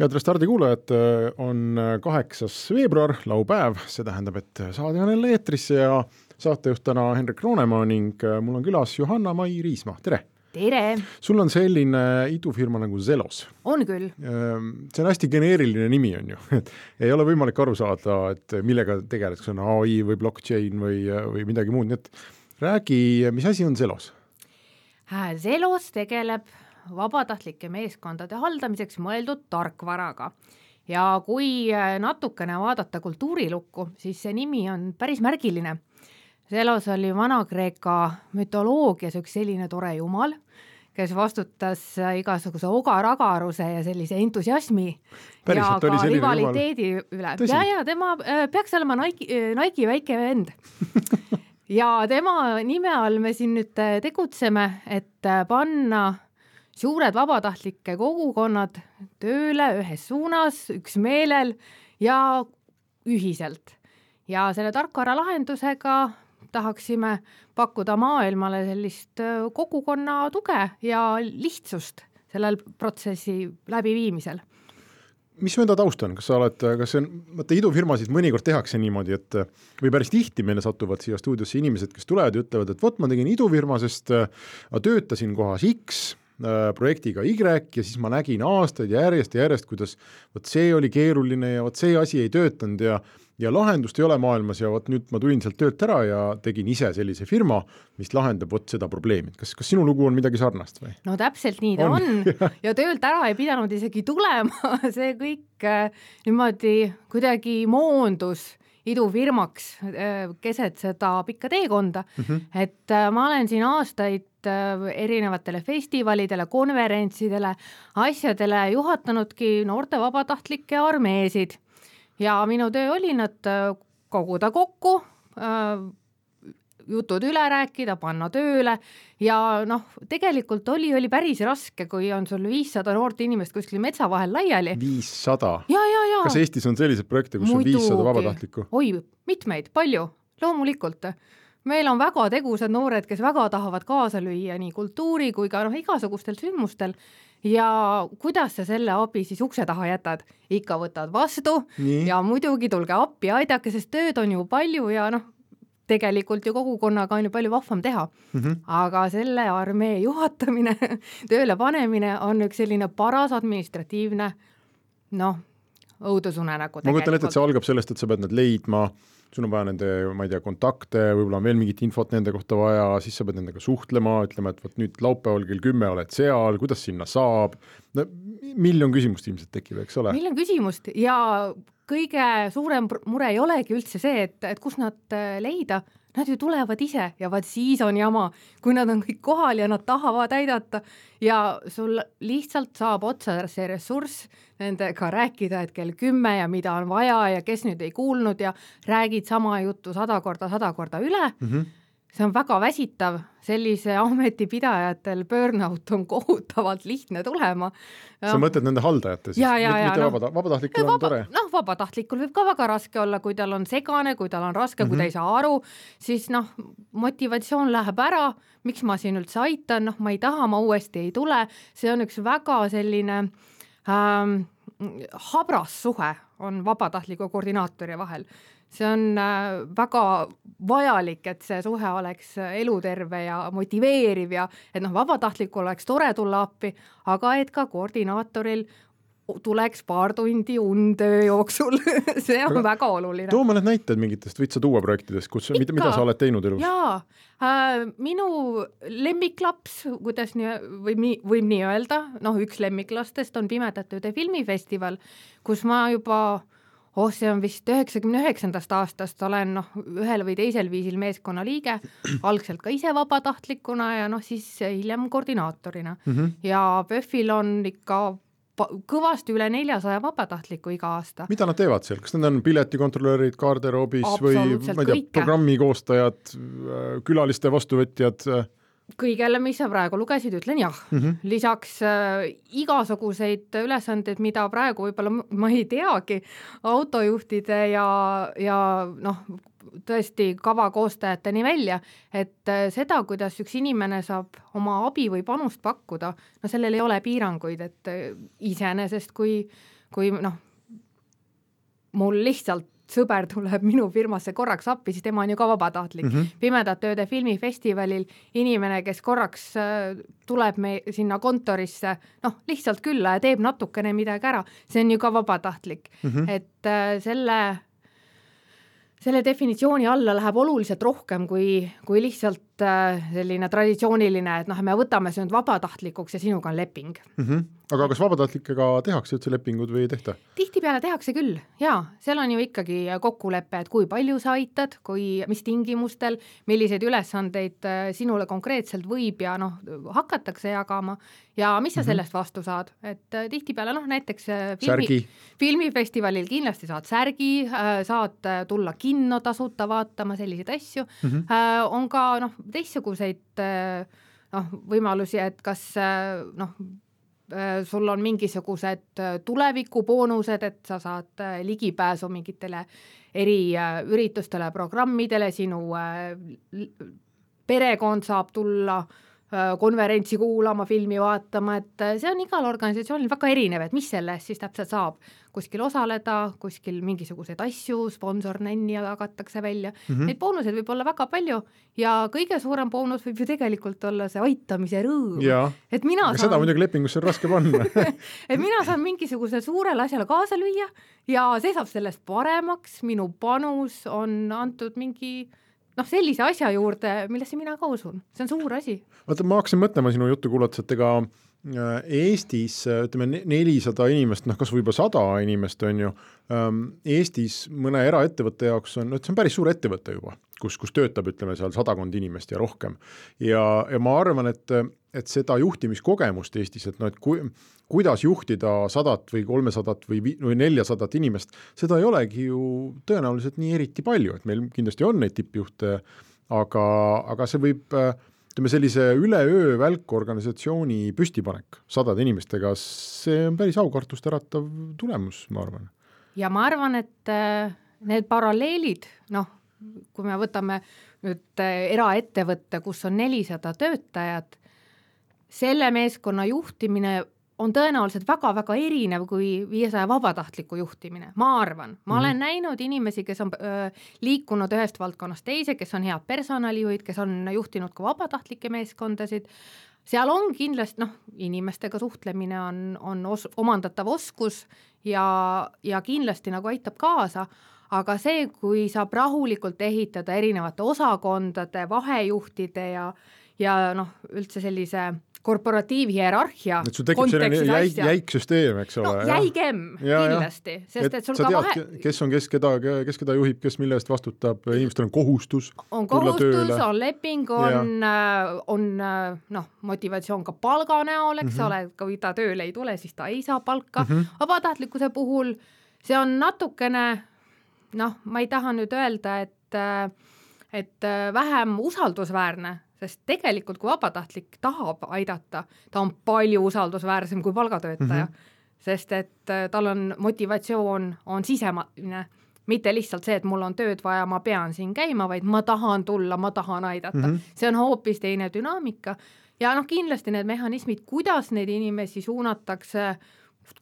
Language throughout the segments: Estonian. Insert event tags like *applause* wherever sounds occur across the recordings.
Head Restardi kuulajad, on kaheksas veebruar, laupäev, see tähendab, et saade on jälle eetrisse ja saatejuht täna Hendrik Roonemaa ning mul on külas Johanna-Mai Riismaa, tere! tere! sul on selline idufirma nagu Zelos. on küll. see on hästi geneeriline nimi, on ju, *laughs* et ei ole võimalik aru saada, et millega tegeled, kas on ai või blockchain või, või midagi muud, nii et räägi, mis asi on Zelos? Zelos tegeleb vabatahtlike meeskondade haldamiseks mõeldud tarkvaraga. ja kui natukene vaadata kultuurilukku, siis see nimi on päris märgiline. Zelos oli Vana-Kreeka mütoloogias üks selline tore jumal, kes vastutas igasuguse ogaragaruse ja sellise entusiasmi Päriselt ja ka rivaliteedi üle. ja, ja tema äh, peaks olema Nike, Nike väike vend *laughs* ja tema nime all me siin nüüd tegutseme, et panna suured vabatahtlike kogukonnad tööle ühes suunas, üksmeelel ja ühiselt. ja selle tarkvara lahendusega tahaksime pakkuda maailmale sellist kogukonna tuge ja lihtsust sellel protsessi läbiviimisel mis enda taust on, kas sa oled, kas see on, vaata idufirmasid mõnikord tehakse niimoodi, et või päris tihti meile satuvad siia stuudiosse inimesed, kes tulevad ja ütlevad, et vot ma tegin idufirma, sest ma töötasin kohas X Äh, projektiga Y ja siis ma nägin aastaid järjest ja järjest, kuidas vot see oli keeruline ja vot see asi ei töötanud ja ja lahendust ei ole maailmas ja vot nüüd ma tulin sealt töölt ära ja tegin ise sellise firma, mis lahendab vot seda probleemi, kas, kas sinu lugu on midagi sarnast või? no täpselt nii ta on, on. *laughs* ja töölt ära ei pidanud isegi tulema *laughs* see kõik äh, niimoodi kuidagi moondus idufirmaks äh, keset seda pikka teekonda mm, -hmm. et äh, ma olen siin aastaid äh, erinevatele festivalidele, konverentsidele, asjadele juhatanudki noorte vabatahtlike armeesid ja minu töö oli nad koguda kokku, jutud üle rääkida, panna tööle ja noh, tegelikult oli, oli päris raske, kui on sul viissada noort inimest kuskil metsa vahel laiali. viissada? kas Eestis on selliseid projekte, kus Muidugi. on viissada vabatahtlikku? oi, mitmeid, palju, loomulikult meil on väga tegusad noored, kes väga tahavad kaasa lüüa nii kultuuri kui ka noh, igasugustel sündmustel ja kuidas sa selle abi siis ukse taha jätad? ikka võtad vastu nii. ja muidugi tulge appi, aidake, sest tööd on ju palju ja noh, tegelikult ju kogukonnaga on ju palju vahvam teha mm. -hmm. aga selle armee juhatamine *laughs* tööle panemine on üks selline paras administratiivne noh, õudusunenägu. ma kujutan ette, et see algab sellest, et sa pead need leidma, sul on vaja nende, ma ei tea, kontakte, võib-olla on veel mingit infot nende kohta vaja, siis sa pead nendega suhtlema, ütlema, et vot nüüd laupäeval kell kümme oled seal, kuidas sinna saab, no miljon küsimust ilmselt tekib, eks ole? miljon küsimust ja kõige suurem mure ei olegi üldse see, et, et kus nad äh, leida, nad ju tulevad ise ja vaat siis on jama, kui nad on kõik kohal ja nad tahavad aidata ja sul lihtsalt saab otsa see ressurss nendega rääkida, et kell kümme ja mida on vaja ja kes nüüd ei kuulnud ja räägid sama juttu sada korda, sada korda üle mm. -hmm see on väga väsitav, sellise ametipidajatel burnout on kohutavalt lihtne tulema. sa mõtled nende haldajate siis, mitte no, vabata-, vabatahtlikul on vaba, tore? noh, vabatahtlikul võib ka väga raske olla, kui tal on segane, kui tal on raske mm, -hmm. kui ta ei mhm. saa aru, siis noh, motivatsioon läheb ära, miks ma siin üldse aitan, noh, ma ei taha, ma uuesti ei tule, see on üks väga selline ähm, habras suhe on vabatahtliku koordinaatori vahel see on äh, väga vajalik, et see suhe oleks äh, eluterve ja motiveeriv ja et noh, vabatahtlikul oleks tore tulla appi, aga et ka koordinaatoril tuleks paar tundi und öö jooksul *laughs* see on aga väga oluline. too mõned näited mingitest, võid sa tuua projektidest, kus, mida, mida sa oled teinud elus? jaa äh,, minu lemmiklaps, kuidas nii, võib nii, võib nii öelda, noh, üks lemmiklastest on Pimedate Ööde filmifestival, kus ma juba oh, see on vist üheksakümne üheksandast aastast, olen noh, ühel või teisel viisil meeskonna liige, *clears throat* algselt ka ise vabatahtlikuna ja noh, siis hiljem koordinaatorina mm. -hmm. ja PÖFFil on ikka kõvasti üle neljasaja vabatahtliku iga aasta. mida nad teevad seal, kas nad on piletikontrolörid garderoobis või ma ei tea, programmi koostajad, äh, külaliste vastuvõtjad? Kõigele, mis sa praegu lugesid, ütlen jah mm. -hmm. lisaks äh, igasuguseid ülesandeid, mida praegu võib-olla ma ei teagi, autojuhtide ja, ja noh, tõesti kava koostajateni välja, et äh, seda, kuidas üks inimene saab oma abi või panust pakkuda, no sellel ei ole piiranguid, et äh, iseenesest kui, kui noh, mul lihtsalt sõber tuleb minu firmasse korraks appi, siis tema on ju ka vabatahtlik mm. -hmm. Pimedate Ööde filmifestivalil inimene, kes korraks äh, tuleb me sinna kontorisse, noh, lihtsalt külla ja teeb natukene midagi ära, see on ju ka vabatahtlik mm. -hmm. et äh, selle selle definitsiooni alla läheb oluliselt rohkem kui, kui lihtsalt äh, selline traditsiooniline, et noh, me võtame nüüd vabatahtlikuks ja sinuga on leping mm. -hmm. aga kas vabatahtlikega tehakse üldse lepingud või ei tehta? tihtipeale tehakse küll jaa, seal on ju ikkagi kokkulepe, et kui palju sa aitad, kui, mis tingimustel, milliseid ülesandeid äh, sinule konkreetselt võib ja noh, hakatakse jagama ja mis sa mm -hmm. sellest vastu saad, et äh, tihtipeale noh, näiteks filmi, filmifestivalil kindlasti saad särgi saad tulla kinno tasuta vaatama, selliseid asju mm, -hmm. on ka noh, teistsuguseid äh, noh, võimalusi, et kas äh, noh, äh, sul on mingisugused tulevikuboonused, et sa saad ligipääsu mingitele eriüritustele, programmidele, sinu perekond saab tulla Äh, konverentsi kuulama, filmi vaatama, et äh, see on igal organisatsioonil väga erinev, et mis selle eest siis täpselt saab. kuskil osaleda, kuskil mingisuguseid asju, sponsornänni jagatakse välja mm, -hmm. neid boonuseid võib olla väga palju ja kõige suurem boonus võib ju tegelikult olla see aitamise rõõm. et mina aga saan... seda muidugi lepingusse on raske panna *laughs* et mina saan mingisugusele suurele asjale kaasa lüüa ja see saab sellest paremaks, minu panus on antud mingi noh, sellise asja juurde, millesse mina ka usun, see on suur asi. vaata, ma hakkasin mõtlema sinu juttu kuulates, et ega äh, Eestis ütleme nelisada inimest, noh kas või juba sada inimest on ju, ähm, Eestis mõne eraettevõtte jaoks on, noh see on päris suur ettevõte juba, kus, kus töötab, ütleme seal sadakond inimest ja rohkem. ja, ja ma arvan, et, et seda juhtimiskogemust Eestis, et noh, et kui, kuidas juhtida sadat või kolmesadat või, või neljasadat inimest, seda ei olegi ju tõenäoliselt nii eriti palju, et meil kindlasti on neid tippjuhte, aga, aga see võib ütleme, sellise üleöö välkorganisatsiooni püstipanek sadade inimestega, see on päris aukartust äratav tulemus, ma arvan. ja ma arvan, et äh, need paralleelid, noh, kui me võtame nüüd äh, eraettevõtte, kus on nelisada töötajat, selle meeskonna juhtimine on tõenäoliselt väga-väga erinev kui viiesaja vabatahtliku juhtimine, ma arvan, ma mm -hmm. olen näinud inimesi, kes on öö, liikunud ühest valdkonnast teise, kes on head personalijuhid, kes on juhtinud ka vabatahtlikke meeskondasid, seal on kindlasti noh, inimestega suhtlemine on, on os-, omandatav oskus ja, ja kindlasti nagu aitab kaasa, aga see, kui saab rahulikult ehitada erinevate osakondade, vahejuhtide ja ja noh, üldse sellise korporatiivhierarhia et sul tekib selline jäik, jäik süsteem, eks ole no,. jäigem ja, kindlasti, sest et, sul ka tead, vahe kes on kes, keda, kes keda juhib, kes mille eest vastutab, inimestel on kohustus on kohustus, on leping, on, äh, on äh, noh, motivatsioon ka palga näol, eks mm -hmm. ole, kui ta tööle ei tule, siis ta ei saa palka mm. -hmm. vabatahtlikkuse puhul see on natukene noh, ma ei taha nüüd öelda, et äh, et vähem usaldusväärne sest tegelikult, kui vabatahtlik tahab aidata, ta on palju usaldusväärsem kui palgatöötaja. Mm, -hmm. sest et äh, tal on motivatsioon, on sisemine, mitte lihtsalt see, et mul on tööd vaja, ma pean siin käima, vaid ma tahan tulla, ma tahan aidata. Mm, -hmm. see on hoopis teine dünaamika. Ja noh, kindlasti need mehhanismid, kuidas neid inimesi suunatakse,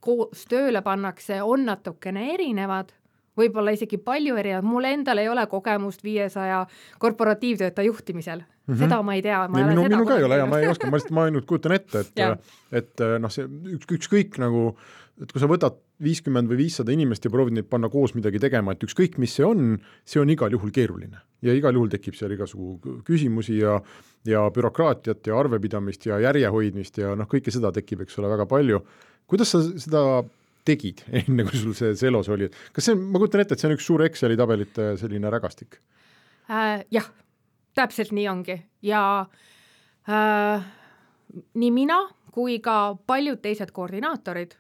koos tööle pannakse, on natukene erinevad võib-olla isegi palju erinevad, mul endal ei ole kogemust viiesaja korporatiivtöötaja juhtimisel mm, -hmm. seda ma ei tea. minu, minu ka ei ole ja ma ei oska, ma lihtsalt, ma ainult kujutan ette, et et noh, see üks, ükskõik nagu, et kui sa võtad viiskümmend või viissada inimest ja proovid neid panna koos midagi tegema, et ükskõik, mis see on, see on igal juhul keeruline. ja igal juhul tekib seal igasugu küsimusi ja ja bürokraatiat ja arvepidamist ja järje hoidmist ja noh, kõike seda tekib, eks ole, väga palju. kuidas sa seda tegid, *laughs* enne kui sul see Celos oli, kas see ma kujutan ette, et see on üks suur Exceli tabelite selline rägastik äh,? jah, täpselt nii ongi ja äh, nii mina kui ka paljud teised koordinaatorid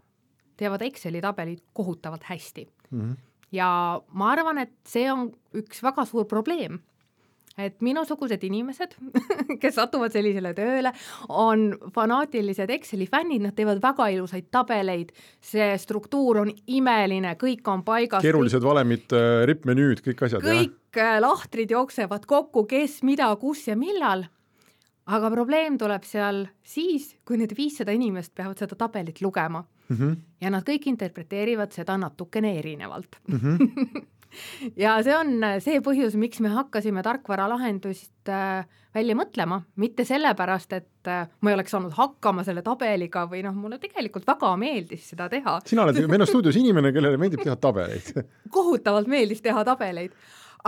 teevad Exceli tabelid kohutavalt hästi mm. -hmm. ja ma arvan, et see on üks väga suur probleem et minusugused inimesed, *laughs* kes satuvad sellisele tööle, on fanaatilised Exceli fännid, nad teevad väga ilusaid tabeleid, see struktuur on imeline, kõik on paigas. keerulised kõik... valemid, äh, rippmenüüd, kõik asjad. kõik jah? Äh, lahtrid jooksevad kokku, kes, mida, kus ja millal aga probleem tuleb seal siis, kui need viissada inimest peavad seda tabelit lugema mm. -hmm. ja nad kõik interpreteerivad seda natukene erinevalt mm. -hmm. *laughs* ja see on see põhjus, miks me hakkasime tarkvaralahendust äh, välja mõtlema, mitte sellepärast, et äh, ma ei oleks saanud hakkama selle tabeliga või noh, mulle tegelikult väga meeldis seda teha. sina oled meil on stuudios inimene, kellele meeldib teha tabeleid *laughs* kohutavalt meeldis teha tabeleid,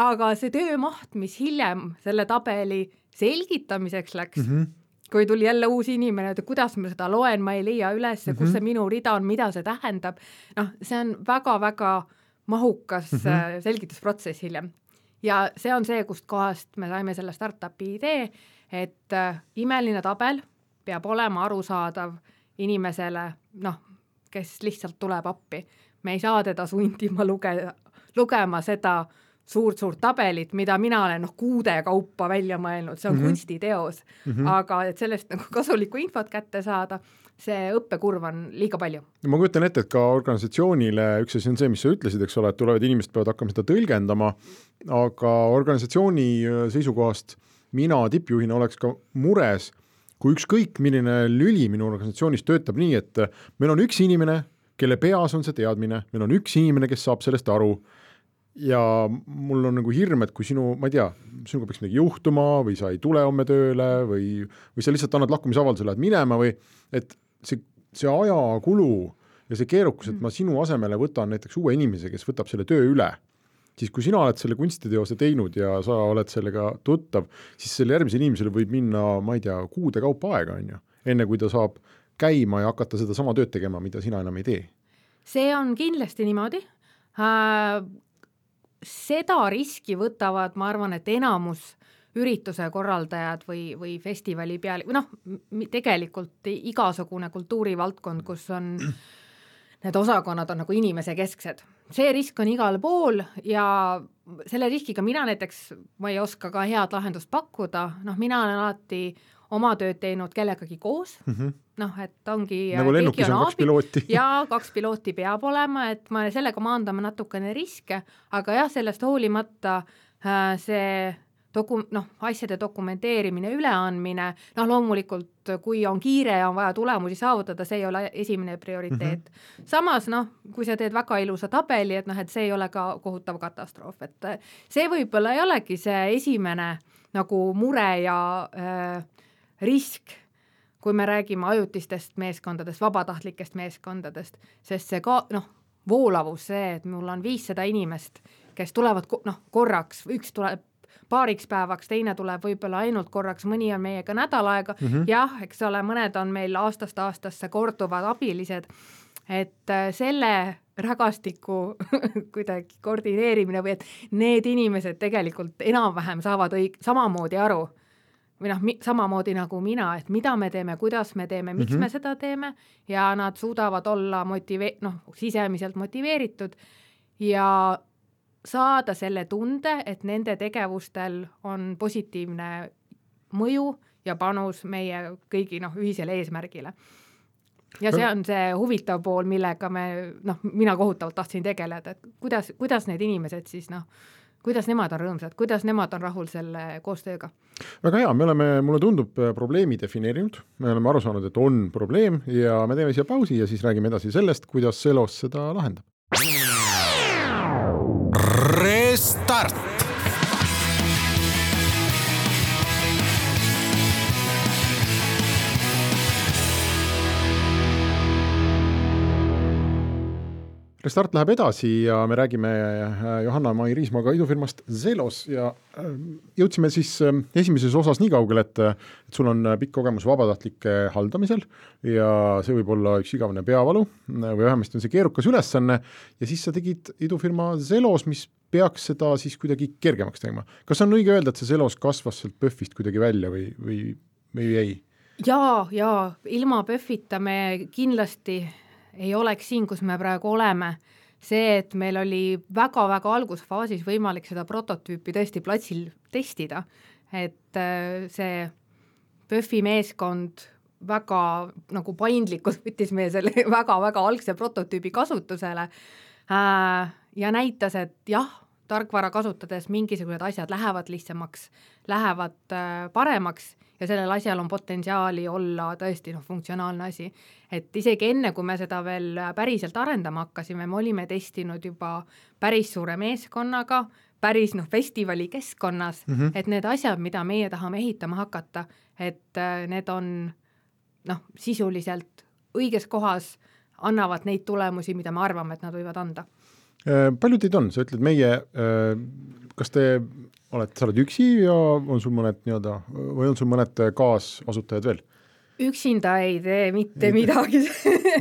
aga see töömaht, mis hiljem selle tabeli selgitamiseks läks mm, -hmm. kui tuli jälle uus inimene, et kuidas ma seda loen, ma ei leia üles mm, -hmm. kus see minu rida on, mida see tähendab, noh, see on väga-väga mahukas mm -hmm. selgitusprotsess hiljem. ja see on see, kust kohast me saime selle startup'i idee, et äh, imeline tabel peab olema arusaadav inimesele, noh, kes lihtsalt tuleb appi. me ei saa teda sundima luge-, lugema seda suurt-suurt tabelit, mida mina olen noh, kuude kaupa välja mõelnud, see on mm -hmm. kunstiteos mm, -hmm. aga et sellest nagu kasulikku infot kätte saada, see õppekurv on liiga palju. ma kujutan ette, et ka organisatsioonile üks asi on see, mis sa ütlesid, eks ole, et tulevad inimesed peavad hakkama seda tõlgendama, aga organisatsiooni äh, seisukohast mina tippjuhina oleks ka mures, kui ükskõik milline lüli minu organisatsioonis töötab nii, et meil on üks inimene, kelle peas on see teadmine, meil on üks inimene, kes saab sellest aru ja mul on nagu hirm, et kui sinu, ma ei tea, sinuga peaks midagi juhtuma või sa ei tule homme tööle või, või sa lihtsalt annad lahkumisavalduse, lähed minema või et see, see ajakulu ja see keerukus, et ma sinu asemele võtan näiteks uue inimese, kes võtab selle töö üle, siis kui sina oled selle kunstiteose teinud ja sa oled sellega tuttav, siis sellel järgmisel inimesel võib minna, ma ei tea, kuude kaupa aega, on ju, enne kui ta saab käima ja hakata sedasama tööd tegema, mida sina enam ei tee. see on kindlasti niimoodi äh, seda riski võtavad, ma arvan, et enamus ürituse korraldajad või, või festivali peal, või noh, tegelikult igasugune kultuurivaldkond, kus on *clears throat* need osakonnad on nagu inimesekesksed. see risk on igal pool ja selle riskiga mina näiteks, ma ei oska ka head lahendust pakkuda, noh, mina olen alati oma tööd teinud kellegagi koos mm, -hmm. noh, et ongi nagu lennukis on, on kaks pilooti jaa, kaks pilooti peab olema, et me sellega maandame natukene riske, aga jah, sellest hoolimata äh, see doku-, noh, asjade dokumenteerimine, üleandmine, noh loomulikult kui on kiire ja on vaja tulemusi saavutada, see ei ole esimene prioriteet mm. -hmm. samas noh, kui sa teed väga ilusa tabeli, et noh, et see ei ole ka kohutav katastroof, et see võib-olla ei olegi see esimene nagu mure ja äh, risk, kui me räägime ajutistest meeskondadest, vabatahtlikest meeskondadest, sest see ka noh, voolavus, see, et mul on viissada inimest, kes tulevad noh, korraks, üks tuleb paariks päevaks, teine tuleb võib-olla ainult korraks, mõni on meiega nädal aega. Mm, -hmm. jah, eks ole, mõned on meil aastast aastasse korduvad abilised, et äh, selle rägastiku *laughs* kuidagi koordineerimine või et need inimesed tegelikult enam-vähem saavad õig-, samamoodi aru. Või noh, samamoodi nagu mina, et mida me teeme, kuidas me teeme, miks mm -hmm. me seda teeme. Ja nad suudavad olla motive-, noh, sisemiselt motiveeritud. Ja saada selle tunde, et nende tegevustel on positiivne mõju ja panus meie kõigi noh, ühisele eesmärgile. ja see on see huvitav pool, millega me noh, mina kohutavalt tahtsin tegeleda, et kuidas, kuidas need inimesed siis noh, kuidas nemad on rõõmsad, kuidas nemad on rahul selle koostööga? väga hea, me oleme, mulle tundub, probleemi defineerinud, me oleme aru saanud, et on probleem ja me teeme siia pausi ja siis räägime edasi sellest, kuidas Selos seda lahendab. Restart Restart läheb edasi ja me räägime äh, Johanna-Mai Riismaga idufirmast Zelos ja äh, jõudsime siis äh, esimeses osas nii kaugele, et, et sul on pikk kogemus vabatahtlike haldamisel ja see võib olla üks igavene peavalu või vähemasti on see keerukas ülesanne ja siis sa tegid idufirma Zelos, mis peaks seda siis kuidagi kergemaks tegema. kas on õige öelda, et see Zelos kasvas sealt PÖFFist kuidagi välja või, või, või ei? jaa, jaa, ilma PÖFFita me kindlasti ei oleks siin, kus me praegu oleme, see, et meil oli väga-väga algusfaasis võimalik seda prototüüpi tõesti platsil testida, et äh, see PÖFFi meeskond väga nagu paindlikult *laughs* võttis meie selle väga-väga algse prototüübi kasutusele äh, ja näitas, et jah, tarkvara kasutades mingisugused asjad lähevad lihtsamaks, lähevad äh, paremaks ja sellel asjal on potentsiaali olla tõesti noh, funktsionaalne asi. et isegi enne, kui me seda veel päriselt arendama hakkasime, me olime testinud juba päris suure meeskonnaga, päris noh, festivali keskkonnas mm, -hmm. et need asjad, mida meie tahame ehitama hakata, et äh, need on noh, sisuliselt õiges kohas, annavad neid tulemusi, mida me arvame, et nad võivad anda Äh, palju teid on, sa ütled meie, äh, kas te olete, sa oled üksi ja on sul mõned nii-öelda või on sul mõned kaasasutajad veel? üksinda ei tee mitte midagi.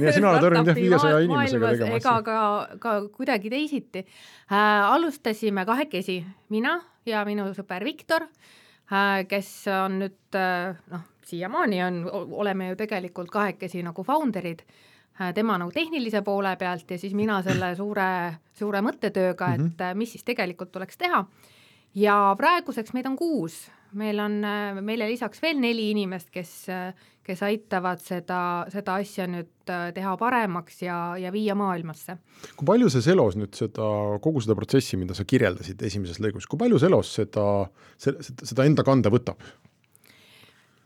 Ja sina oled harjunud jah, viiesaja inimesega tegema ega ka, ka kuidagi teisiti. Äh,. alustasime kahekesi, mina ja minu sõber Viktor äh,, kes on nüüd äh, noh, siiamaani on, oleme ju tegelikult kahekesi nagu founder'id. äh, Äh, tema nagu tehnilise poole pealt ja siis mina selle suure, suure mõttetööga, et mm -hmm. mis siis tegelikult tuleks teha. ja praeguseks meid on kuus, meil on, äh, meile lisaks veel neli inimest, kes, kes aitavad seda, seda asja nüüd teha paremaks ja, ja viia maailmasse. kui palju see Selos nüüd seda, kogu seda protsessi, mida sa kirjeldasid esimeses lõigus, kui palju Selos seda, seda, seda enda kanda võtab?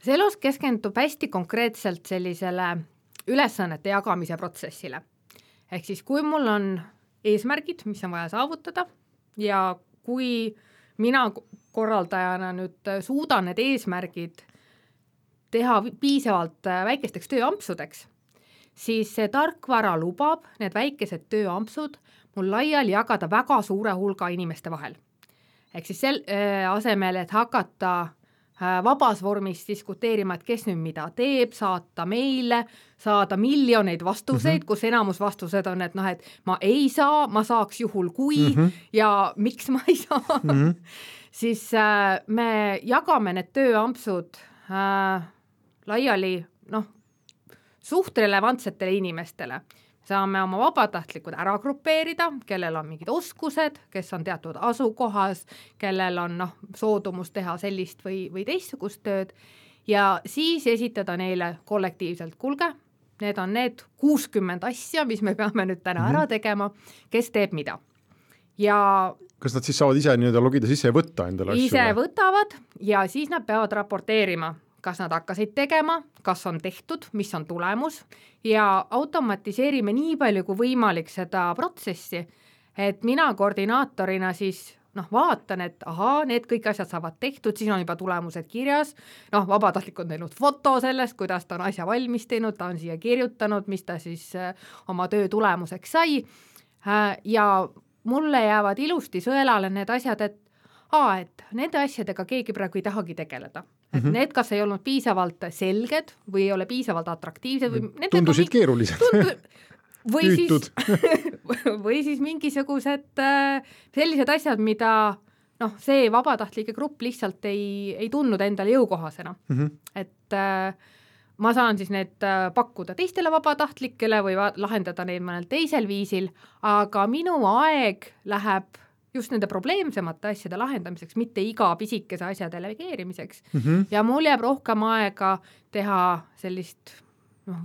Selos keskendub hästi konkreetselt sellisele ülesannete jagamise protsessile. ehk siis, kui mul on eesmärgid, mis on vaja saavutada ja kui mina korraldajana nüüd suudan need eesmärgid teha piisavalt väikesteks tööampsudeks, siis see tarkvara lubab need väikesed tööampsud mul laiali jagada väga suure hulga inimeste vahel. ehk siis sel äh, asemel, et hakata Äh, vabas vormis diskuteerima, et kes nüüd mida teeb, saata meile, saada miljoneid vastuseid mm, -hmm. kus enamus vastused on, et noh, et ma ei saa, ma saaks juhul kui mm -hmm. ja miks ma ei saa mm, -hmm. *laughs* siis äh, me jagame need tööampsud äh, laiali noh, suht relevantsetele inimestele saame oma vabatahtlikud ära grupeerida, kellel on mingid oskused, kes on teatud asukohas, kellel on noh, soodumus teha sellist või, või teistsugust tööd ja siis esitada neile kollektiivselt, kuulge, need on need kuuskümmend asja, mis me peame nüüd täna mm -hmm. ära mhm. tegema, kes teeb mida. ja kas nad siis saavad ise nii-öelda logida sisse ja võtta endale asju? ise võtavad ja siis nad peavad raporteerima kas nad hakkasid tegema, kas on tehtud, mis on tulemus. Ja automatiseerime nii palju kui võimalik seda protsessi, et mina koordinaatorina siis noh, vaatan, et ahaa, need kõik asjad saavad tehtud, siis on juba tulemused kirjas, noh, vabatahtlik on teinud foto sellest, kuidas ta on asja valmis teinud, ta on siia kirjutanud, mis ta siis äh, oma töö tulemuseks sai. Äh, ja mulle jäävad ilusti sõelale need asjad, et aa, et nende asjadega keegi praegu ei tahagi tegeleda. Et mm -hmm. need kas ei olnud piisavalt selged või ei ole piisavalt atraktiivsed või mm, tundusid keerulised tundu... või siis *laughs* või siis mingisugused äh, sellised asjad, mida noh, see vabatahtlike grupp lihtsalt ei, ei tundnud endale jõukohasena mm. -hmm. et äh, ma saan siis need äh, pakkuda teistele vabatahtlikele või lahendada neid mõnel teisel viisil, aga minu aeg läheb just nende probleemsemate asjade lahendamiseks, mitte iga pisikese asja delegeerimiseks mm. -hmm. ja mul jääb rohkem aega teha sellist noh,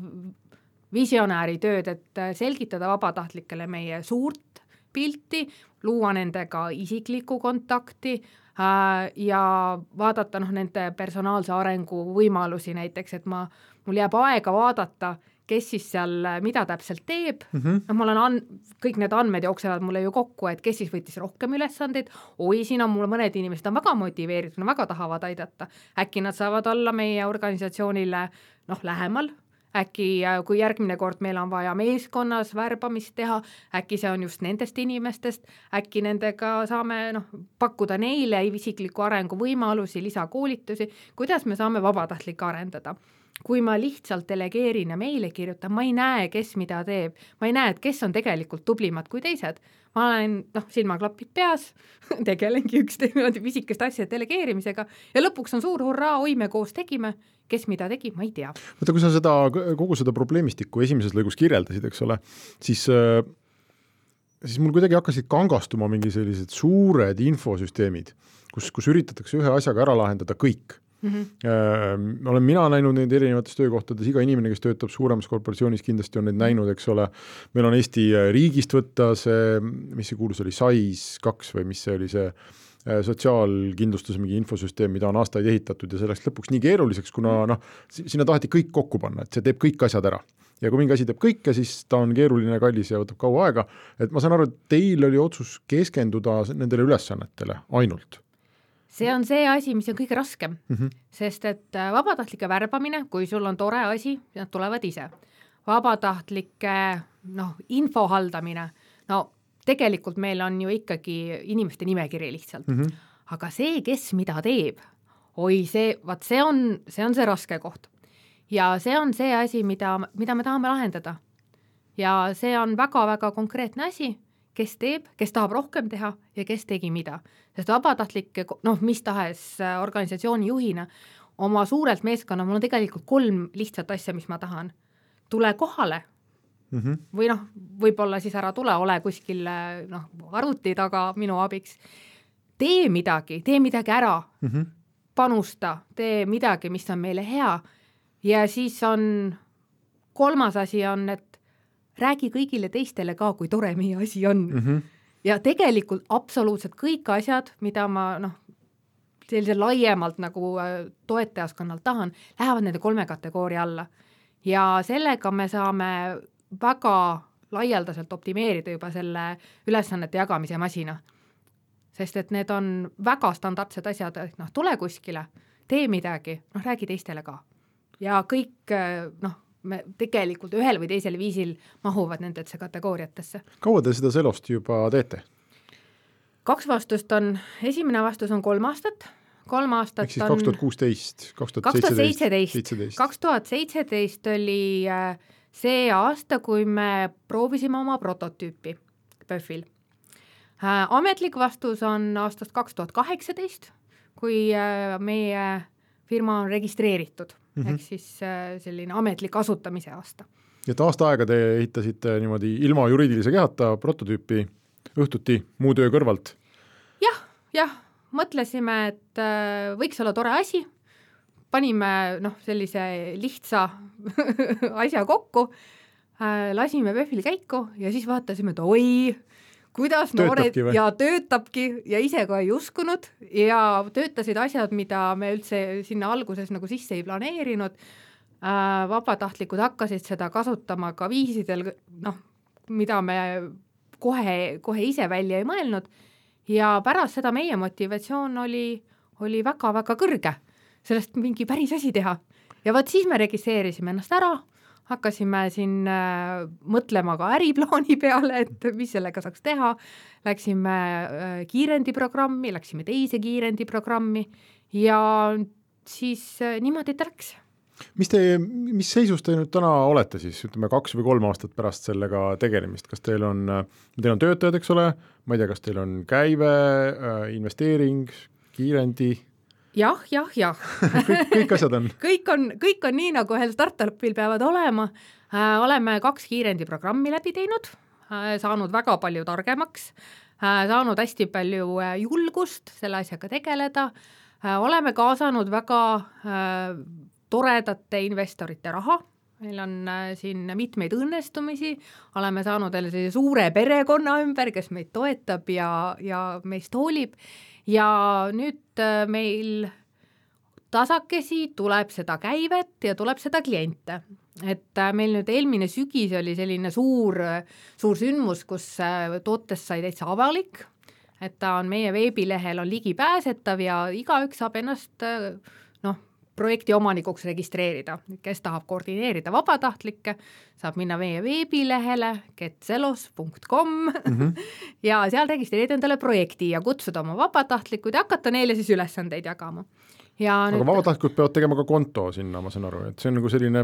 visionääri tööd, et selgitada vabatahtlikele meie suurt pilti, luua nendega isiklikku kontakti äh, ja vaadata noh, nende personaalse arengu võimalusi näiteks, et ma, mul jääb aega vaadata kes siis seal mida täpselt teeb. Mm, -hmm. noh, mul on an-, kõik need andmed jooksevad mulle ju kokku, et kes siis võttis rohkem ülesandeid, oi, siin on mul mõned inimesed on väga motiveeritud, väga tahavad aidata, äkki nad saavad olla meie organisatsioonile noh, lähemal, äkki kui järgmine kord meil on vaja meeskonnas värbamist teha, äkki see on just nendest inimestest, äkki nendega saame noh, pakkuda neile isikliku arengu võimalusi, lisakoolitusi, kuidas me saame vabatahtlikke arendada kui ma lihtsalt delegeerin ja meile kirjutan, ma ei näe, kes mida teeb, ma ei näe, et kes on tegelikult tublimad kui teised. ma olen noh, silmaklapid peas *laughs* tegelengi üks niimoodi pisikest asja delegeerimisega ja lõpuks on suur hurraa, oi, me koos tegime, kes mida tegi, ma ei tea. vaata, kui sa seda, kogu seda probleemistikku esimeses lõigus kirjeldasid, eks ole, siis äh, siis mul kuidagi hakkasid kangastuma mingi sellised suured infosüsteemid, kus, kus üritatakse ühe asjaga ära lahendada kõik mm. -hmm. olen mina näinud neid erinevates töökohtades, iga inimene, kes töötab suuremas korporatsioonis, kindlasti on neid näinud, eks ole. meil on Eesti äh, riigist võtta see, mis see kuulus oli, SAIS kaks või mis see oli, see äh, sotsiaalkindlustuse mingi infosüsteem, mida on aastaid ehitatud ja see läks lõpuks nii keeruliseks, kuna noh, sinna taheti kõik kokku panna, et see teeb kõik asjad ära ja kui mingi asi teeb kõike, siis ta on keeruline, kallis ja võtab kaua aega, et ma saan aru, et teil oli otsus keskenduda nendele ülesannetele ainult see on see asi, mis on kõige raskem mm, -hmm. sest et äh, vabatahtlike värbamine, kui sul on tore asi, nad tulevad ise. vabatahtlike noh, info haldamine, no tegelikult meil on ju ikkagi inimeste nimekiri lihtsalt mm, -hmm. aga see, kes mida teeb, oi see, vaat see on, see on see raske koht. ja see on see asi, mida, mida me tahame lahendada. ja see on väga-väga konkreetne asi kes teeb, kes tahab rohkem teha ja kes tegi mida. sest vabatahtlik, noh, mis tahes äh, organisatsiooni juhina, oma suurelt meeskonna, mul on tegelikult kolm lihtsat asja, mis ma tahan. tule kohale mm -hmm. või noh, võib-olla siis ära tule, ole kuskil äh, noh, arvuti taga minu abiks. tee midagi, tee midagi ära mm, -hmm. panusta, tee midagi, mis on meile hea ja siis on kolmas asi on, et räägi kõigile teistele ka, kui tore meie asi on mm. -hmm. ja tegelikult absoluutselt kõik asjad, mida ma noh, sellise laiemalt nagu äh, toetajaskonnalt tahan, lähevad nende kolme kategooria alla. ja sellega me saame väga laialdaselt optimeerida juba selle ülesannete jagamise masina. sest et need on väga standardsed asjad, et noh, tule kuskile, tee midagi, noh, räägi teistele ka. ja kõik äh, noh, me tegelikult ühel või teisel viisil mahuvad nendesse kategooriatesse. kaua te seda Selost juba teete? kaks vastust on, esimene vastus on kolm aastat, kolm aastat ehk siis kaks tuhat kuusteist, kaks tuhat seitseteist, kaks tuhat seitseteist oli äh, see aasta, kui me proovisime oma prototüüpi PÖFFil. Äh, ametlik vastus on aastast kaks tuhat kaheksateist, kui äh, meie firma on registreeritud mm -hmm. ehk siis äh, selline ametlik asutamise aasta. nii et aasta aega te ehitasite niimoodi ilma juriidilise kehata prototüüpi õhtuti muu töö kõrvalt ja,? jah, jah, mõtlesime, et äh, võiks olla tore asi, panime noh, sellise lihtsa *laughs* asja kokku äh,, lasime PÖFFil käiku ja siis vaatasime, et oi, kuidas noored ja töötabki ja ise ka ei uskunud ja töötasid asjad, mida me üldse sinna alguses nagu sisse ei planeerinud äh,. vabatahtlikud hakkasid seda kasutama ka viisidel, noh, mida me kohe, kohe ise välja ei mõelnud ja pärast seda meie motivatsioon oli, oli väga-väga kõrge, sellest mingi päris asi teha. ja vot siis me registreerisime ennast ära hakkasime siin äh, mõtlema ka äriplaani peale, et mis sellega saaks teha, läksime äh, kiirendiprogrammi, läksime teise kiirendiprogrammi ja siis äh, niimoodi ta läks. mis te, mis seisus te nüüd täna olete siis, ütleme kaks või kolm aastat pärast sellega tegelemist, kas teil on, teil on töötajad, eks ole, ma ei tea, kas teil on käive, investeering, kiirendi jah, jah, jah. *laughs* Kõik, kõik asjad on. Kõik on, kõik on nii, nagu ühel startup'il peavad olema. Äh,. oleme kaks kiirendiprogrammi läbi teinud äh,, saanud väga palju targemaks äh,, saanud hästi palju äh, julgust selle asjaga tegeleda. Äh,, oleme kaasanud väga äh, toredate investorite raha meil on äh, siin mitmeid õnnestumisi, oleme saanud jälle sellise suure perekonna ümber, kes meid toetab ja, ja meist hoolib. Ja nüüd äh, meil tasakesi tuleb seda käivet ja tuleb seda kliente. et äh, meil nüüd eelmine sügis oli selline suur, suur sündmus, kus tootest sai täitsa avalik, et ta on meie veebilehel on ligipääsetav ja igaüks saab ennast projekti omanikuks registreerida, kes tahab koordineerida vabatahtlikke, saab minna meie veebilehele getselos.com mm -hmm. *laughs* ja seal registreerida endale projekti ja kutsuda oma vabatahtlikud ja hakata neile siis ülesandeid jagama. Ja aga nüüd vabatahtlikud peavad tegema ka konto sinna, ma saan aru, et see on nagu selline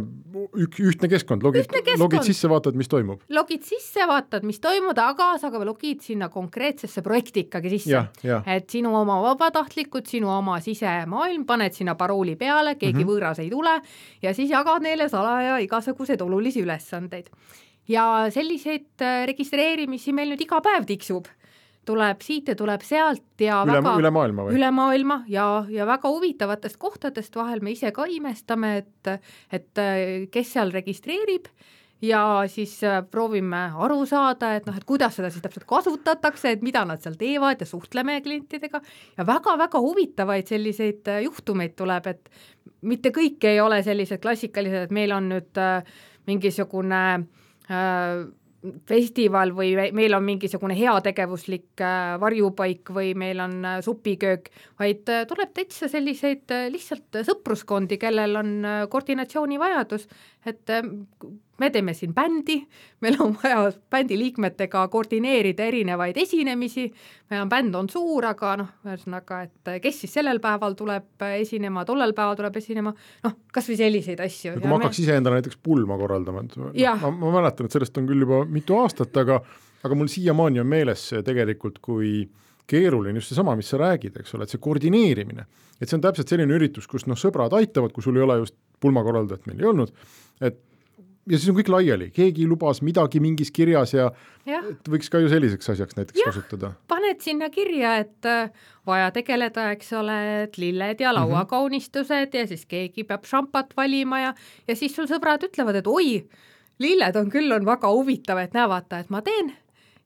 ük, ühtne keskkond, logid, logid sisse, vaatad, mis toimub. logid sisse, vaatad, mis toimub, aga sa ka logid sinna konkreetsesse projekti ikkagi sisse et sinu oma vabatahtlikud, sinu oma sisemaailm, paned sinna parooli peale, keegi mm -hmm. võõras ei tule ja siis jagad neile salaja igasuguseid olulisi ülesandeid. ja selliseid äh, registreerimisi meil nüüd iga päev tiksub, tuleb siit ja tuleb sealt ja üle, väga üle maailma või? üle maailma ja, ja väga huvitavatest kohtadest vahel me ise ka imestame, et, et äh, kes seal registreerib ja siis äh, proovime aru saada, et noh, et kuidas seda siis täpselt kasutatakse, et mida nad seal teevad ja suhtleme klientidega ja väga-väga huvitavaid selliseid äh, juhtumeid tuleb, et mitte kõik ei ole sellised klassikalised, et meil on nüüd äh, mingisugune äh, festival või meil on mingisugune heategevuslik äh, varjupaik või meil on äh, supiköök, vaid äh, tuleb täitsa selliseid lihtsalt sõpruskondi, kellel on koordinatsioonivajadus, et äh, me teeme siin bändi, meil on vaja bändi liikmetega koordineerida erinevaid esinemisi, meil on bänd on suur, aga noh, ühesõnaga, et äh, kes siis sellel päeval tuleb äh, esinema, tollel päeval tuleb esinema, noh, kas või selliseid asju. kui ma hakkaks iseendale näiteks pulma korraldama, et Jah. ma, ma mäletan, et sellest on küll juba mitu aastat, aga aga mul siiamaani on meeles tegelikult, kui keeruline just seesama, mis sa räägid, eks ole, et see koordineerimine, et see on täpselt selline üritus, kus noh, sõbrad aitavad, kui sul ei ole just pulmakorraldajat meil ei olnud, et ja siis on kõik laiali, keegi lubas midagi mingis kirjas ja et võiks ka ju selliseks asjaks näiteks Jah. kasutada. paned sinna kirja, et äh, vaja tegeleda, eks ole, et lilled ja lauakaunistused ja siis keegi peab šampat valima ja, ja siis sul sõbrad ütlevad, et oi, lilled on küll, on väga huvitav, et näe, vaata, et ma teen.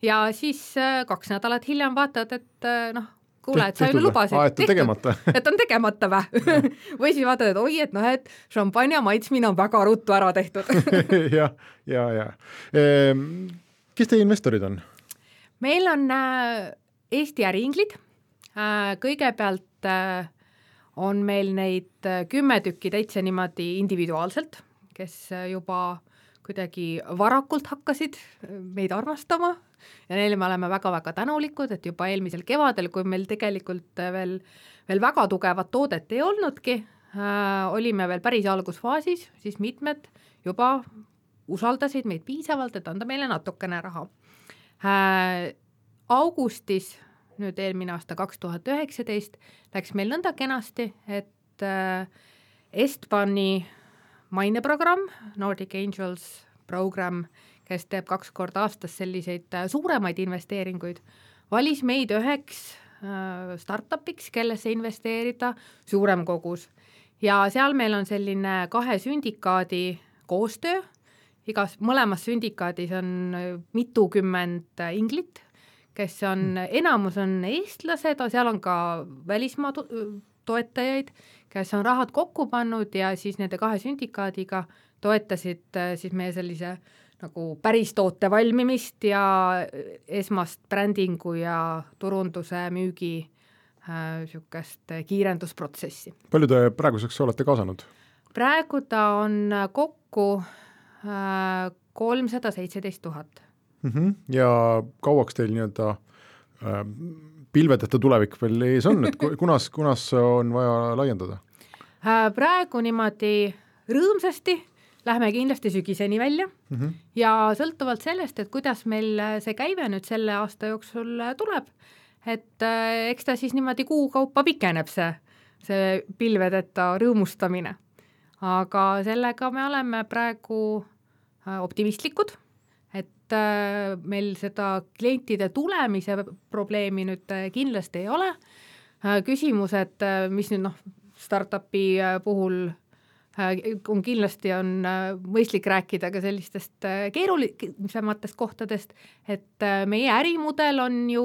Ja siis äh, kaks nädalat hiljem vaatad, et äh, noh, kuule, et sa ju lubasid. Et on tegemata. *laughs* et on tegemata või või siis vaatad, et oi, et noh, et šampanja maitsmine on väga ruttu ära tehtud *laughs* jah, ja, ja, ja. kes teie investorid on? meil on äh, Eesti äriinglid kõigepealt on meil neid kümme tükki täitsa niimoodi individuaalselt, kes juba kuidagi varakult hakkasid meid armastama ja neile me oleme väga-väga tänulikud, et juba eelmisel kevadel, kui meil tegelikult äh, veel, veel väga tugevat toodet ei olnudki äh,, olime veel päris algusfaasis, siis mitmed juba usaldasid meid piisavalt, et anda meile natukene raha. Äh, augustis, nüüd eelmine aasta kaks tuhat üheksateist, läks meil nõnda kenasti, et äh, Estbani maineprogramm, Nordic Angels program, kes teeb kaks korda aastas selliseid äh, suuremaid investeeringuid, valis meid üheks äh, startup'iks, kellesse investeerida suurem kogus. ja seal meil on selline kahe sündikaadi koostöö, igas, mõlemas sündikaadis on äh, mitukümmend äh, inglit, kes on, enamus on eestlased, seal on ka välismaa to toetajaid, kes on rahad kokku pannud ja siis nende kahe sündikaadiga toetasid äh, siis meie sellise nagu päris toote valmimist ja esmast brändingu ja turunduse müügi niisugust äh, kiirendusprotsessi. palju te praeguseks olete kaasanud? praegu ta on kokku kolmsada seitseteist tuhat. Mhm. ja kauaks teil nii-öelda äh, pilvedeta tulevik veel ees on, et ku- kunas, kunas on vaja laiendada? Äh, praegu niimoodi rõõmsasti lähme kindlasti sügiseni välja mm -hmm. ja sõltuvalt sellest, et kuidas meil see käive nüüd selle aasta jooksul tuleb, et äh, eks ta siis niimoodi kuu kaupa pikeneb, see, see pilvedeta rõõmustamine. aga sellega me oleme praegu äh, optimistlikud, et äh, meil seda klientide tulemise probleemi nüüd äh, kindlasti ei ole. küsimused, mis nüüd noh, startup'i äh, puhul äh, on kindlasti, on äh, mõistlik rääkida ka sellistest keerulisematest kohtadest, et meie ärimudel on ju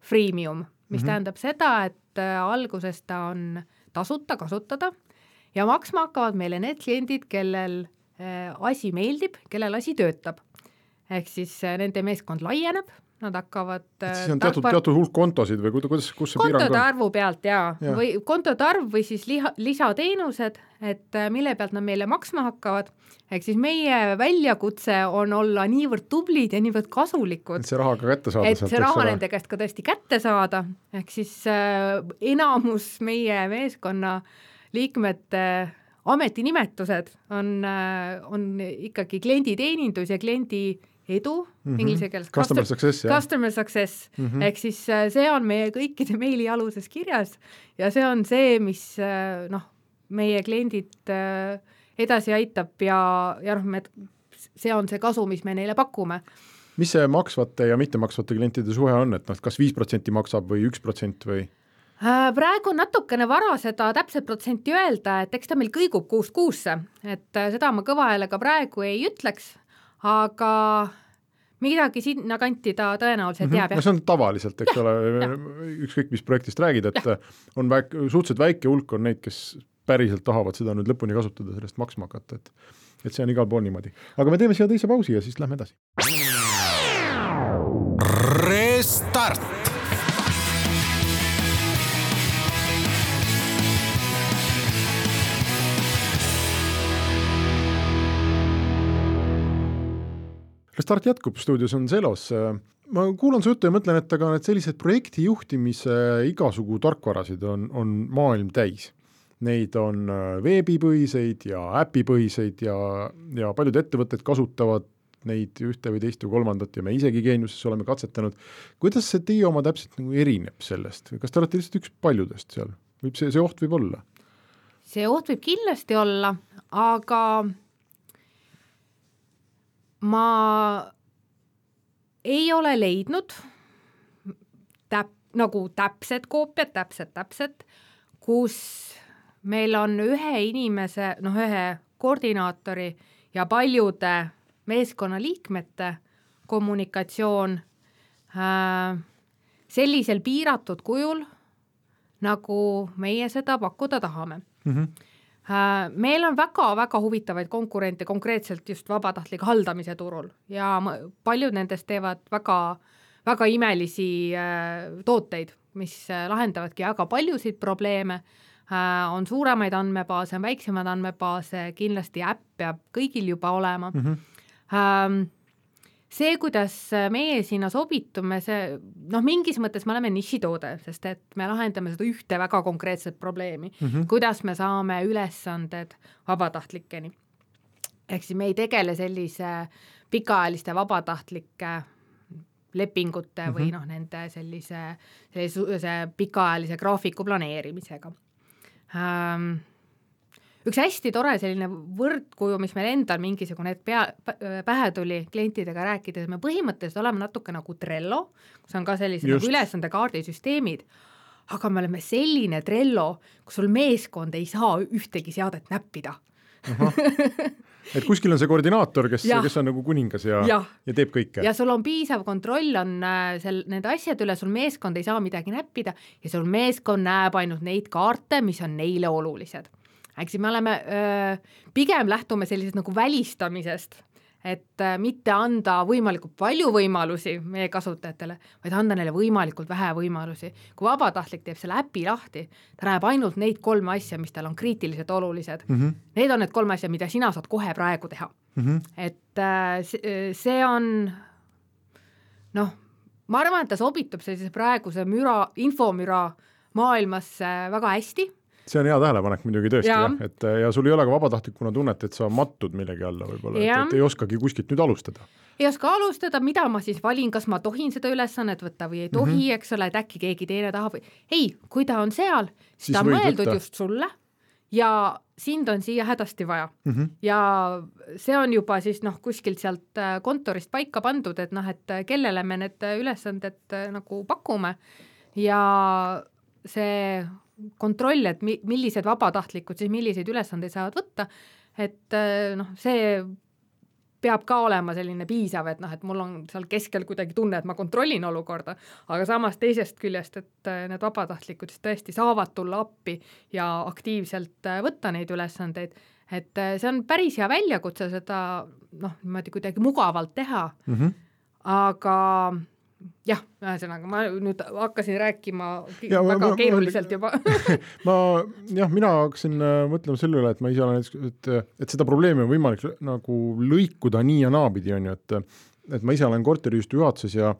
freemium, mis mm -hmm. tähendab seda, et alguses ta on tasuta kasutada ja maksma hakkavad meile need kliendid, kellel asi meeldib, kellel asi töötab. ehk siis nende meeskond laieneb, nad hakkavad et siis on teatud, teatud hulk kontosid või kuida-, kuidas, kus see piirang kontode on? arvu pealt jaa ja. või kontode arv või siis liha, lisateenused, et äh, mille pealt nad meile maksma hakkavad, ehk siis meie väljakutse on olla niivõrd tublid ja niivõrd kasulikud et see raha ka kätte saada et see raha nende käest ka tõesti kätte saada, ehk siis äh, enamus meie meeskonna liikmete ametinimetused on, on ikkagi klienditeenindus ja kliendi edu mm -hmm. inglise keeles. Customer success, jah. Customer success mm -hmm. ehk siis äh, see on meie kõikide meilialuses kirjas ja see on see, mis äh, noh, meie kliendid äh, edasi aitab ja, ja noh, me, see on see kasu, mis me neile pakume mis see maksvate ja mittemaksvate klientide suhe on, et noh, kas viis protsenti maksab või üks protsent või? praegu on natukene vara seda täpset protsenti öelda, et eks ta meil kõigub kuust kuusse, et seda ma kõva häälega praegu ei ütleks, aga midagi sinnakanti ta tõenäoliselt mm -hmm. jääb, jah. no see on tavaliselt, eks *laughs* ole, ükskõik mis projektist räägid, et ja. on väik-, suhteliselt väike hulk on neid, kes päriselt tahavad seda nüüd lõpuni kasutada, sellest maksma hakata, et et see on igal pool niimoodi. aga me teeme siia teise pausi ja siis lähme edasi. Restart jätkub, stuudios on Zelos. ma kuulan su juttu ja mõtlen, et aga need sellised projekti juhtimise igasugu tarkvarasid on, on maailm täis. Neid on äh, veebipõhiseid ja äpipõhiseid ja, ja paljud ettevõtted kasutavad neid ühte või teist või kolmandat ja me isegi Geeniuses oleme katsetanud. kuidas see teie oma täpselt nagu erineb sellest, kas te olete lihtsalt üks paljudest seal, võib see, see oht võib olla? see oht võib kindlasti olla, aga ma ei ole leidnud täp-, nagu täpset koopiat, täpset, täpset, kus meil on ühe inimese, noh, ühe koordinaatori ja paljude meeskonnaliikmete kommunikatsioon äh, sellisel piiratud kujul, nagu meie seda pakkuda tahame mm. -hmm meil on väga-väga huvitavaid konkurente konkreetselt just vabatahtliku haldamise turul ja paljud nendest teevad väga, väga imelisi äh, tooteid, mis äh, lahendavadki väga paljusid probleeme, on suuremaid andmebaase, on väiksemaid andmebaase, kindlasti äpp peab kõigil juba olema mm. -hmm see, kuidas meie sinna sobitume, see noh, mingis mõttes me oleme nišitoode, sest et me lahendame seda ühte väga konkreetset probleemi mm, -hmm. kuidas me saame ülesanded vabatahtlikeni. ehk siis me ei tegele sellise pikaajaliste vabatahtlike lepingute mm -hmm. või mhm. noh, nende sellise, sellise pikaajalise graafiku planeerimisega ähm, üks hästi tore selline võrdkuju, mis meil endal mingisugune hetk pea, pähe tuli klientidega rääkides, me põhimõtteliselt oleme natuke nagu Trello, kus on ka sellised nagu ülesandekaardisüsteemid, aga me oleme selline Trello, kus sul meeskond ei saa ühtegi seadet näppida. Et kuskil on see koordinaator, kes, kes on nagu kuningas ja, ja., ja teeb kõike. ja sul on piisav kontroll on äh, seal nende asjade üle, sul meeskond ei saa midagi näppida ja sul meeskond näeb ainult neid kaarte, mis on neile olulised eks me oleme, pigem lähtume sellisest nagu välistamisest, et mitte anda võimalikult palju võimalusi meie kasutajatele, vaid anda neile võimalikult vähe võimalusi. kui vabatahtlik teeb selle äpi lahti, ta näeb ainult neid kolme asja, mis tal on kriitiliselt olulised mm. -hmm. Need on need kolm asja, mida sina saad kohe praegu teha mm. -hmm. et see on noh, ma arvan, et ta sobitub sellise praeguse müra, infomüra maailmasse väga hästi see on hea tähelepanek muidugi tõesti jah, et ja sul ei ole ka vabatahtlikuna tunnet, et sa mattud millegi alla võib-olla, et, et ei oskagi kuskilt nüüd alustada. ei oska alustada, mida ma siis valin, kas ma tohin seda ülesannet võtta või ei tohi mm, -hmm. eks ole, et äkki keegi teine tahab või ei, kui ta on seal, siis ta on mõeldud võtta. just sulle ja sind on siia hädasti vaja mm. -hmm. ja see on juba siis noh, kuskilt sealt äh, kontorist paika pandud, et noh, et äh, kellele me need ülesanded äh, nagu pakume ja see kontroll, et mi-, millised vabatahtlikud siis milliseid ülesandeid saavad võtta, et äh, noh, see peab ka olema selline piisav, et noh, et mul on seal keskel kuidagi tunne, et ma kontrollin olukorda, aga samas teisest küljest, et äh, need vabatahtlikud siis tõesti saavad tulla appi ja aktiivselt äh, võtta neid ülesandeid, et see on päris hea väljakutse seda noh, niimoodi kuidagi mugavalt teha mm, -hmm. aga jah, ühesõnaga ma nüüd hakkasin rääkima ja, väga ma, keeruliselt juba *laughs* ma jah, mina hakkasin äh, mõtlema selle üle, et ma ise olen, et, et seda probleemi on võimalik nagu lõikuda nii ja naapidi, on ju, et et ma ise olen korteriühistu juhatuses ja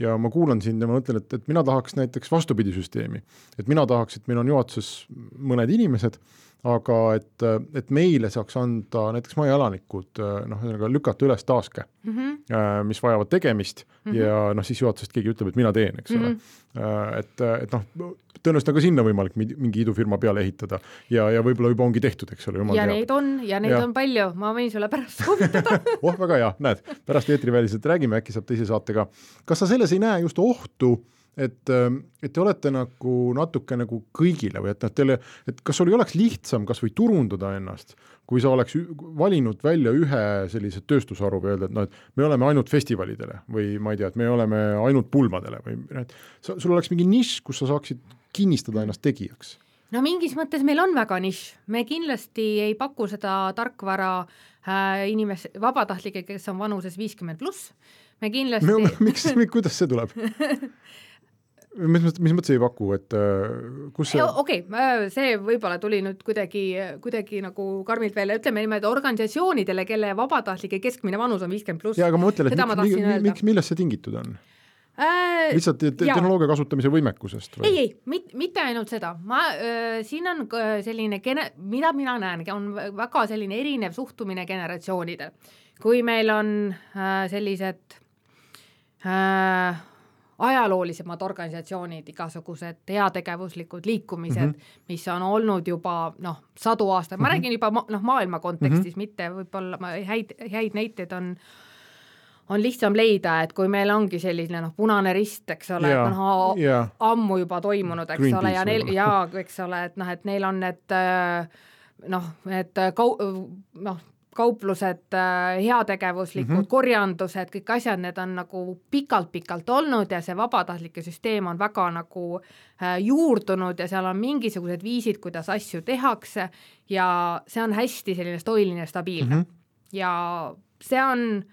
ja ma kuulan sind ja ma mõtlen, et, et mina tahaks näiteks vastupidi süsteemi. et mina tahaks, et meil on juhatuses mõned inimesed, aga et, et meile saaks anda näiteks majaelanikud noh, ühesõnaga lükata üles taaske mm, -hmm. mis vajavad tegemist mm -hmm. ja noh, siis juhatusest keegi ütleb, et mina teen, eks mm -hmm. ole. et, et noh, tõenäoliselt on ka sinna võimalik mingi idufirma peale ehitada ja, ja võib-olla juba ongi tehtud, eks ole. ja teab. neid on ja neid ja. on palju, ma võin sulle pärast soovitada *laughs* oh, väga hea, näed, pärast eetriväliselt räägime, äkki saab teise saatega. kas sa selles ei näe just ohtu et, ähm, et te olete nagu natuke nagu kõigile või et noh, teile, et kas sul ei oleks lihtsam kas või turundada ennast, kui sa oleks valinud välja ühe sellise tööstusharu või öelda, et noh, et me oleme ainult festivalidele või ma ei tea, et me oleme ainult pulmadele või et sa, sul oleks mingi nišš, kus sa saaksid kinnistada ennast tegijaks? No mingis mõttes meil on väga nišš, me kindlasti ei paku seda tarkvara äh, inimes-, vabatahtlikke, kes on vanuses viiskümmend pluss, me kindlasti *laughs* miks, kuidas see tuleb *laughs* mis mõttes, mis mõttes ei paku, et äh, kus see okei okay,, see võib-olla tuli nüüd kuidagi, kuidagi nagu karmilt välja, ütleme niimoodi organisatsioonidele, kelle vabatahtlike keskmine vanus on viiskümmend pluss. jaa, aga ma mõtlen, et miks, miks, millest see tingitud on äh,? lihtsalt te tehnoloogia kasutamise võimekusest või? ei, ei, mit-, mitte ainult seda, ma äh,, siin on selline gene-, mida mina näen, on väga selline erinev suhtumine generatsioonidel. kui meil on äh, sellised äh, ajaloolisemad organisatsioonid, igasugused heategevuslikud liikumised mm, -hmm. mis on olnud juba noh, sadu aastaid, ma mm -hmm. räägin juba noh, maailma kontekstis mm, -hmm. mitte võib-olla häid, häid näiteid on on lihtsam leida, et kui meil ongi selline noh, Punane Rist, eks ole noh ammu juba toimunud, eks Green ole, ja neil ja eks ole, et noh, et neil on need noh, need kau-, noh, kauplused, äh, heategevuslikud mm -hmm. korjandused, kõik asjad, need on nagu pikalt-pikalt olnud ja see vabatahtlike süsteem on väga nagu äh, juurdunud ja seal on mingisugused viisid, kuidas asju tehakse ja see on hästi selline stoiline ja stabiilne mm. -hmm. ja see on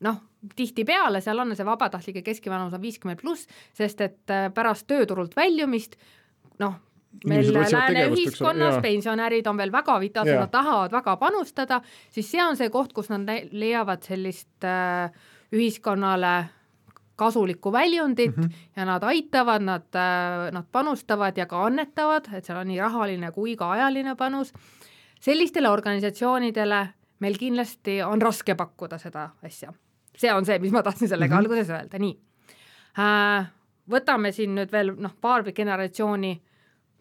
noh, tihtipeale seal on see vabatahtlike keskivanus on viiskümmend pluss, sest et äh, pärast tööturult väljumist noh, meil lääne ühiskonnas pensionärid on veel väga vitaalsed, nad tahavad väga panustada, siis see on see koht, kus nad leiavad sellist äh, ühiskonnale kasulikku väljundit mm -hmm. ja nad aitavad, nad äh,, nad panustavad ja ka annetavad, et seal on nii rahaline kui ka ajaline panus. sellistele organisatsioonidele meil kindlasti on raske pakkuda seda asja. see on see, mis ma tahtsin sellega mm -hmm. alguses öelda, nii äh,. võtame siin nüüd veel noh, paar generatsiooni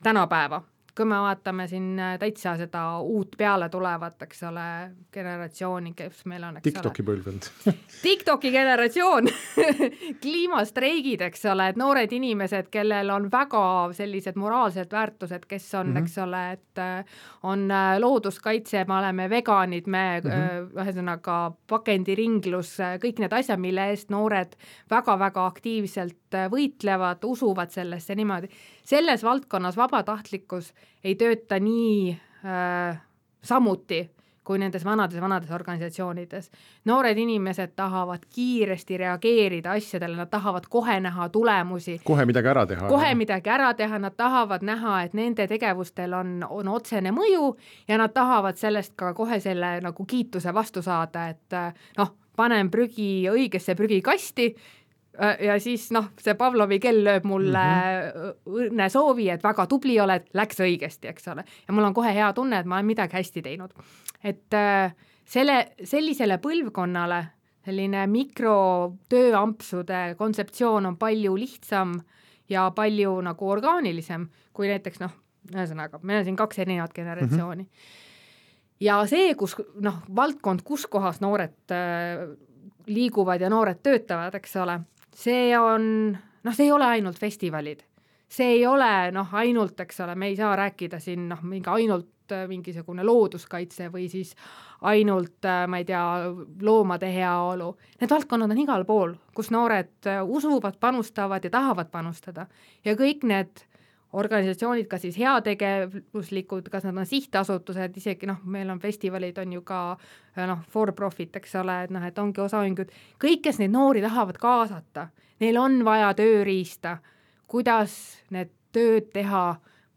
tänapäeva, kui me vaatame siin äh, täitsa seda uut peale tulevat, eks ole, generatsiooni, kes meil on, eks TikToki ole. põlvkond *laughs* TikToki generatsioon *laughs* kliimastreigid, eks ole, et noored inimesed, kellel on väga sellised moraalsed väärtused, kes on mm, -hmm. eks ole, et äh, on äh, looduskaitse, me oleme veganid, me mm -hmm. ühesõnaga pakendiringlus, kõik need asjad, mille eest noored väga-väga aktiivselt võitlevad, usuvad sellesse niimoodi selles valdkonnas vabatahtlikkus ei tööta nii äh, samuti kui nendes vanades-vanades organisatsioonides. noored inimesed tahavad kiiresti reageerida asjadele, nad tahavad kohe näha tulemusi. kohe midagi ära teha. kohe jah. midagi ära teha, nad tahavad näha, et nende tegevustel on, on otsene mõju ja nad tahavad sellest ka kohe selle nagu kiituse vastu saada, et äh, noh, panen prügi õigesse prügikasti Äh, ja siis noh, see Pavlovi kell lööb mulle mm -hmm. õnnesoovi, et väga tubli oled, läks õigesti, eks ole. ja mul on kohe hea tunne, et ma olen midagi hästi teinud. et äh, selle, sellisele põlvkonnale selline mikrotööampsude kontseptsioon on palju lihtsam ja palju nagu orgaanilisem kui näiteks noh, ühesõnaga, meil on siin kaks erinevat generatsiooni mm. -hmm. ja see, kus noh, valdkond, kus kohas noored äh, liiguvad ja noored töötavad, eks ole see on, noh, see ei ole ainult festivalid, see ei ole noh, ainult, eks ole, me ei saa rääkida siin noh, mingi ainult äh, mingisugune looduskaitse või siis ainult, äh, ma ei tea, loomade heaolu, need valdkonnad on igal pool, kus noored äh, usuvad, panustavad ja tahavad panustada. Ja kõik need organisatsioonid, kas siis heategevuslikud, kas nad on sihtasutused, isegi noh, meil on festivalid, on ju ka noh, for profit, eks ole, et noh, et ongi osaühingud, kõik, kes neid noori tahavad kaasata, neil on vaja tööriista, kuidas need tööd teha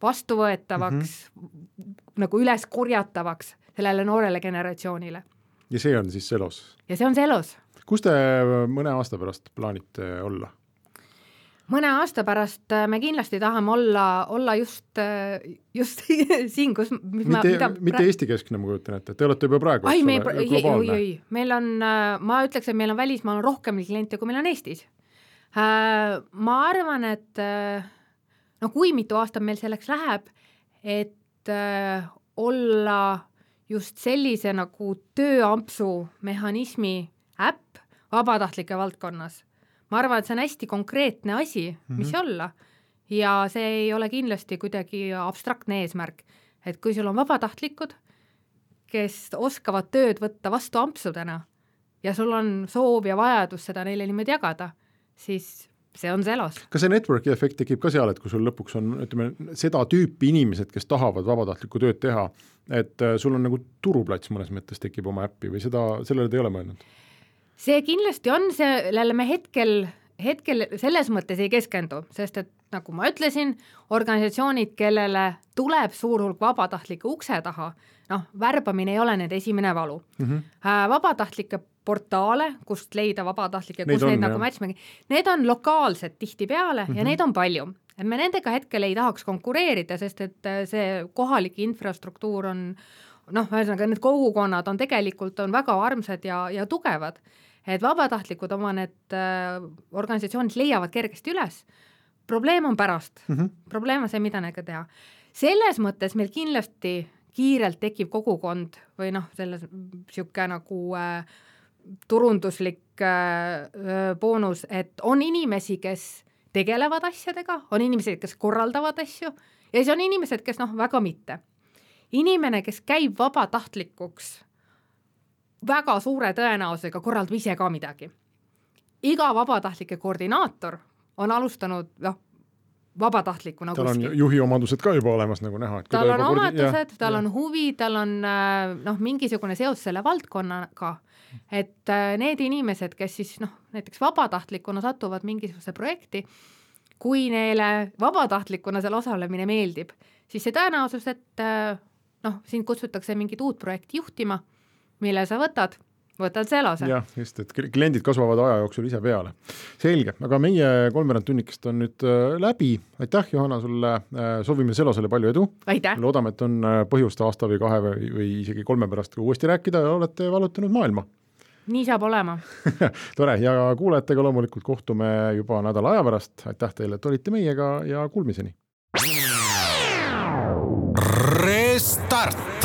vastuvõetavaks mm, -hmm. nagu üles korjatavaks sellele noorele generatsioonile. ja see on siis Selos? ja see on Selos. kus te mõne aasta pärast plaanite olla? Mõne aasta pärast äh, me kindlasti tahame olla, olla just, just *laughs* siin, kus, mis mitte, ma, mitte Eesti-keskne, ma kujutan ette, te olete juba praegu, eks ole, globaalne. oi, oi, meil on, ma ütleks, et meil on välismaal rohkem kliente, kui meil on Eestis. Ma arvan, et no kui mitu aastat meil selleks läheb, et olla just sellise nagu tööampsu mehhanismi äpp vabatahtlike valdkonnas. Ma arvan, et see on hästi konkreetne asi, mis mm -hmm. olla ja see ei ole kindlasti kuidagi abstraktne eesmärk, et kui sul on vabatahtlikud, kes oskavad tööd võtta vastu ampsudena ja sul on soov ja vajadus seda neile niimoodi jagada, siis see on see elos. kas see network'i efekt tekib ka seal, et kui sul lõpuks on, ütleme, seda tüüpi inimesed, kes tahavad vabatahtlikku tööd teha, et äh, sul on nagu turuplats mõnes mõttes tekib oma äppi või seda, sellele te ei ole mõelnud? See kindlasti on, sellele me hetkel, hetkel selles mõttes ei keskendu, sest et nagu ma ütlesin, organisatsioonid, kellele tuleb suur hulk vabatahtlikke ukse taha, noh, värbamine ei ole nende esimene valu mm. -hmm. Vabatahtlike portaale, kust leida vabatahtlikke, kus on, neid nagu matchmak'i, need on lokaalsed tihtipeale mm -hmm. ja mhm. neid on palju. et me nendega hetkel ei tahaks konkureerida, sest et äh, see kohalik infrastruktuur on noh, ühesõnaga need kogukonnad on tegelikult, on väga armsad ja, ja tugevad. Et vabatahtlikud oma need äh, organisatsioonid leiavad kergesti üles, probleem on pärast mm, -hmm. probleem on see, mida nendega teha. selles mõttes meil kindlasti kiirelt tekib kogukond või noh, selles niisugune nagu äh, turunduslik äh, boonus, et on inimesi, kes tegelevad asjadega, on inimesi, kes korraldavad asju ja siis on inimesed, kes noh, väga mitte. inimene, kes käib vabatahtlikuks, väga suure tõenäosusega korraldab ise ka midagi. iga vabatahtlike koordinaator on alustanud noh, vabatahtlikuna tal on juhi omadused ka juba olemas, nagu näha. tal on omadused, tal ja. on huvi, tal on äh, noh, mingisugune seos selle valdkonnaga et äh, need inimesed, kes siis noh, näiteks vabatahtlikuna satuvad mingisuguse projekti, kui neile vabatahtlikuna seal osalemine meeldib, siis see tõenäosus, et äh, noh, sind kutsutakse mingit uut projekti juhtima, mille sa võtad, võtad selle osa. jah, just, et kliendid kasvavad aja jooksul ise peale. selge, aga meie kolmveerand tunnikest on nüüd äh, läbi, aitäh, Johanna, sulle, soovime Selosele palju edu. loodame, et on põhjust aasta või kahe või, või isegi kolme pärast ka uuesti rääkida ja olete vallutanud maailma nii saab olema *laughs* tore ja kuulajatega loomulikult kohtume juba nädala aja pärast, aitäh teile, et olite meiega ja kuulmiseni. Restart